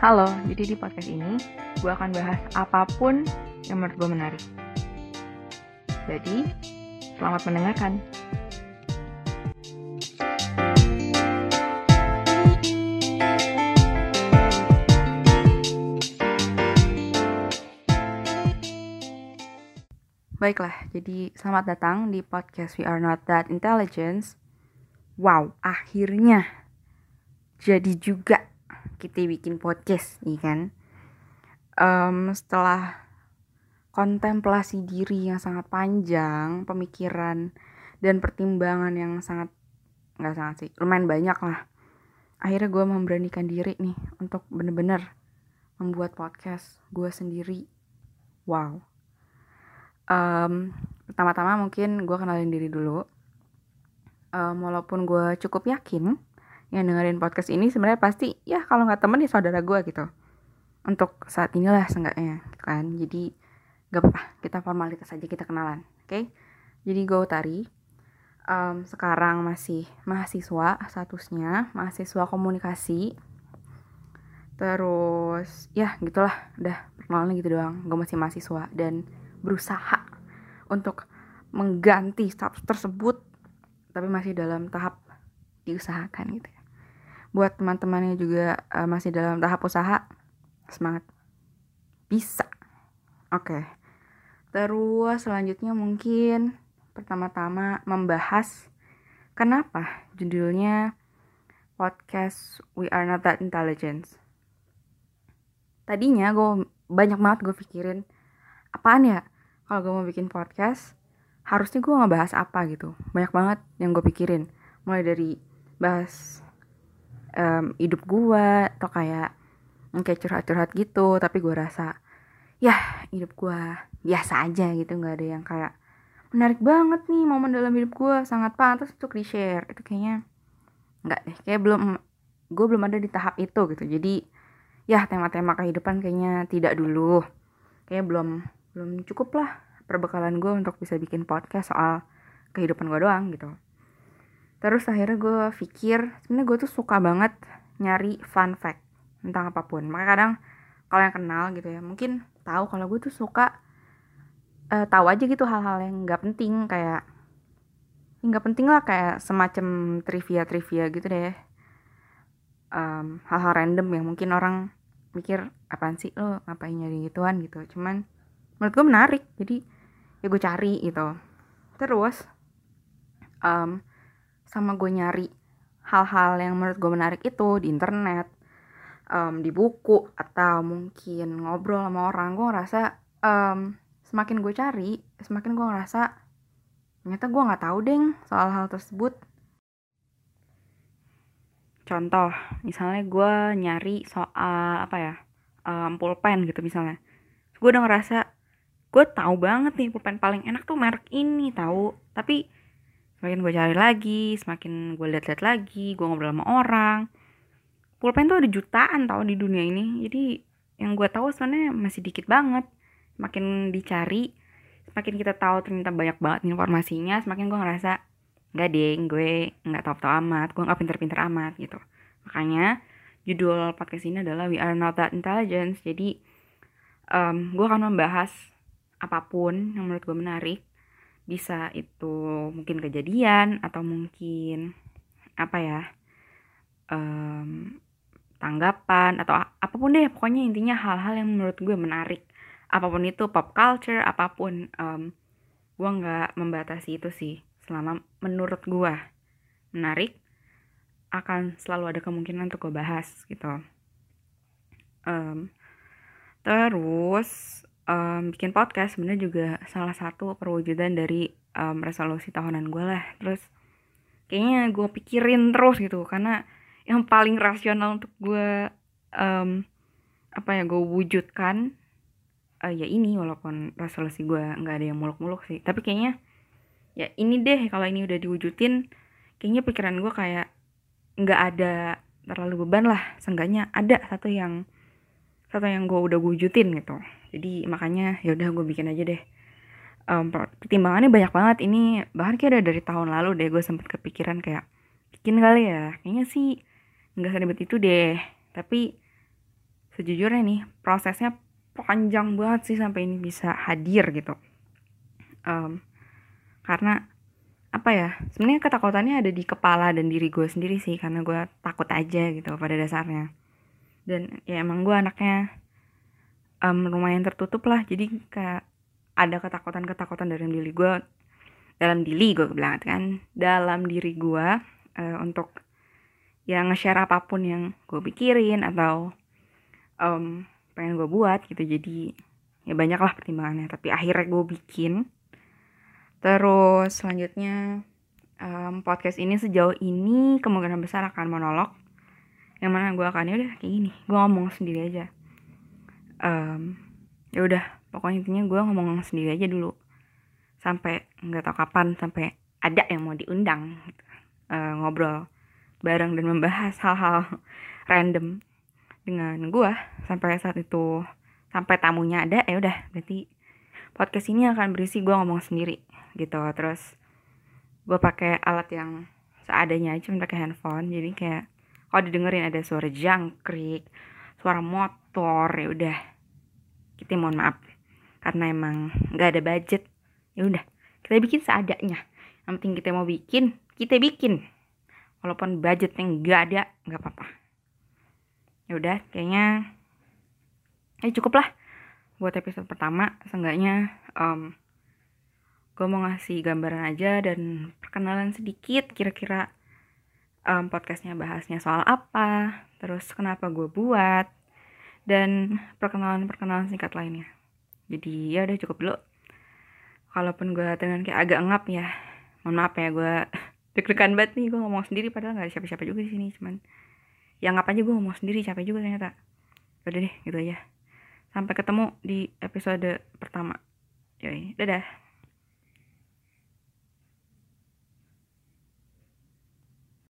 Halo, jadi di podcast ini gue akan bahas apa pun yang menurut gue menarik. Jadi, selamat mendengarkan. Baiklah, jadi selamat datang di podcast We Are Not That Intelligence. Wow, akhirnya jadi juga kita bikin podcast nih kan. Um, setelah kontemplasi diri yang sangat panjang, pemikiran dan pertimbangan yang sangat nggak sangat sih, lumayan banyak lah. Akhirnya gue memberanikan diri nih untuk bener-bener membuat podcast gue sendiri. Wow um, pertama-tama mungkin gue kenalin diri dulu um, walaupun gue cukup yakin yang dengerin podcast ini sebenarnya pasti ya kalau nggak temen ya saudara gue gitu. Untuk saat inilah seenggaknya kan. Jadi gak apa-apa kita formalitas aja kita kenalan oke? Okay? jadi gue Utari. Um, sekarang masih mahasiswa statusnya mahasiswa komunikasi. Terus ya gitulah udah perkenalan gitu doang. Gue masih mahasiswa dan berusaha untuk mengganti status tersebut tapi masih dalam tahap diusahakan gitu ya. Buat teman-teman yang juga uh, masih dalam tahap usaha, semangat. Bisa. Oke. Okay. Terus selanjutnya mungkin pertama-tama membahas kenapa judulnya podcast We Are Not That Intelligence. Tadinya gue banyak banget gue pikirin apaan ya kalau gue mau bikin podcast harusnya gue ngebahas apa gitu banyak banget yang gue pikirin mulai dari bahas um, hidup gue atau kayak kayak curhat-curhat gitu tapi gue rasa ya hidup gue biasa aja gitu. Nggak ada yang kayak menarik banget nih momen dalam hidup gue sangat pantas untuk di share itu kayaknya nggak deh. Kayak belum gue belum ada di tahap itu gitu. Jadi ya tema-tema kehidupan kayaknya tidak dulu. Kayak belum belum cukup lah perbekalan gue untuk bisa bikin podcast soal kehidupan gue doang gitu terus akhirnya gue pikir sebenarnya gue tuh suka banget nyari fun fact tentang apa pun. Makanya kadang kalau yang kenal gitu ya mungkin tahu kalau gue tuh suka uh, tahu aja gitu hal-hal yang nggak penting kayak nggak penting lah kayak semacam trivia trivia gitu deh. Um, hal-hal random yang mungkin orang mikir apaan sih lo ngapain nyari gituan? gitu. Cuman menurut gue menarik jadi ya gue cari gitu. Terus um, sama gue nyari hal-hal yang menurut gue menarik itu di internet um, di buku atau mungkin ngobrol sama orang. Gue ngerasa um, semakin gue cari semakin gue ngerasa ternyata gue nggak tahu deng soal hal tersebut. Contoh misalnya gue nyari soal apa ya um, pulpen gitu misalnya. Gue udah ngerasa gue tahu banget nih pulpen paling enak tuh merek ini tahu. Tapi semakin gue cari lagi semakin gue lihat-lihat lagi gue ngobrol sama orang. Pulpen tuh ada jutaan tau di dunia ini. Jadi yang gue tahu sebenarnya masih dikit banget. Semakin dicari semakin kita tahu ternyata banyak banget informasinya semakin gue ngerasa nggak deh gue nggak tahu amat gue nggak pinter-pinter amat gitu. Makanya judul podcast ini adalah We Are Not That Intelligence jadi um, gue akan membahas apa pun yang menurut gue menarik bisa itu mungkin kejadian atau mungkin apa ya um, tanggapan atau apa pun deh pokoknya intinya hal-hal yang menurut gue menarik. Apa pun itu pop culture apa pun um, gue nggak membatasi itu sih selama menurut gue menarik akan selalu ada kemungkinan untuk gue bahas gitu. Um, terus um, bikin podcast sebenarnya juga salah satu perwujudan dari um, resolusi tahunan gue lah. Terus kayaknya gue pikirin terus gitu karena yang paling rasional untuk gue um, apa ya gue wujudkan uh, ya ini walaupun resolusi gue nggak ada yang muluk-muluk sih. Tapi kayaknya ya ini deh kalau ini udah diwujudin kayaknya pikiran gue kayak nggak ada terlalu beban lah. Seenggaknya ada satu yang satu yang gue udah wujudin gitu. Jadi makanya ya udah gue bikin aja deh. Um, pertimbangannya banyak banget. Ini bahkan kayak udah dari tahun lalu deh gue sempet kepikiran kayak bikin kali ya. Kayaknya sih nggak seribet itu deh. Tapi sejujurnya nih prosesnya panjang banget sih sampai ini bisa hadir gitu. Um, karena apa ya sebenarnya ketakutannya ada di kepala dan diri gue sendiri sih karena gue takut aja gitu pada dasarnya dan ya emang gue anaknya um, lumayan tertutup lah. Jadi kayak ada ketakutan-ketakutan dalam diri gue dalam diri gue bilang kan dalam diri gue uh, untuk yang nge-share apa pun yang gue pikirin atau um, pengen gue buat gitu. Jadi ya banyak lah pertimbangannya. Tapi akhirnya gue bikin. Terus selanjutnya um, podcast ini sejauh ini kemungkinan besar akan monolog yang mana gue akan ya udah kayak gini. Gue ngomong sendiri aja. Um, ya udah pokoknya intinya gue ngomong sendiri aja dulu. Sampai nggak tau kapan sampai ada yang mau diundang gitu. uh, ngobrol bareng dan membahas hal-hal random dengan gue sampai saat itu. Sampai tamunya ada ya udah berarti podcast ini akan berisi gue ngomong sendiri gitu. Terus gue pakai alat yang seadanya aja pakai handphone. Jadi kayak kalau didengerin ada suara jangkrik suara motor ya udah. Kita mohon maaf karena emang nggak ada budget. Ya udah kita bikin seadanya. Yang penting kita mau bikin kita bikin. Walaupun budget yang nggak ada nggak apa-apa. Ya udah kayaknya ya cukup lah buat episode pertama. Seenggaknya um, gue mau ngasih gambaran aja dan perkenalan sedikit kira-kira um, podcastnya bahasnya soal apa terus kenapa gue buat dan perkenalan-perkenalan singkat lainnya. Jadi ya udah cukup dulu. Kalaupun gue dengan kayak agak ngap ya mohon maaf ya gue deg-degan banget nih gue ngomong sendiri padahal nggak ada siapa-siapa juga di sini cuman yang ngap aja gue ngomong sendiri capek juga ternyata. Udah deh gitu aja. Sampai ketemu di episode pertama. Yoi dadah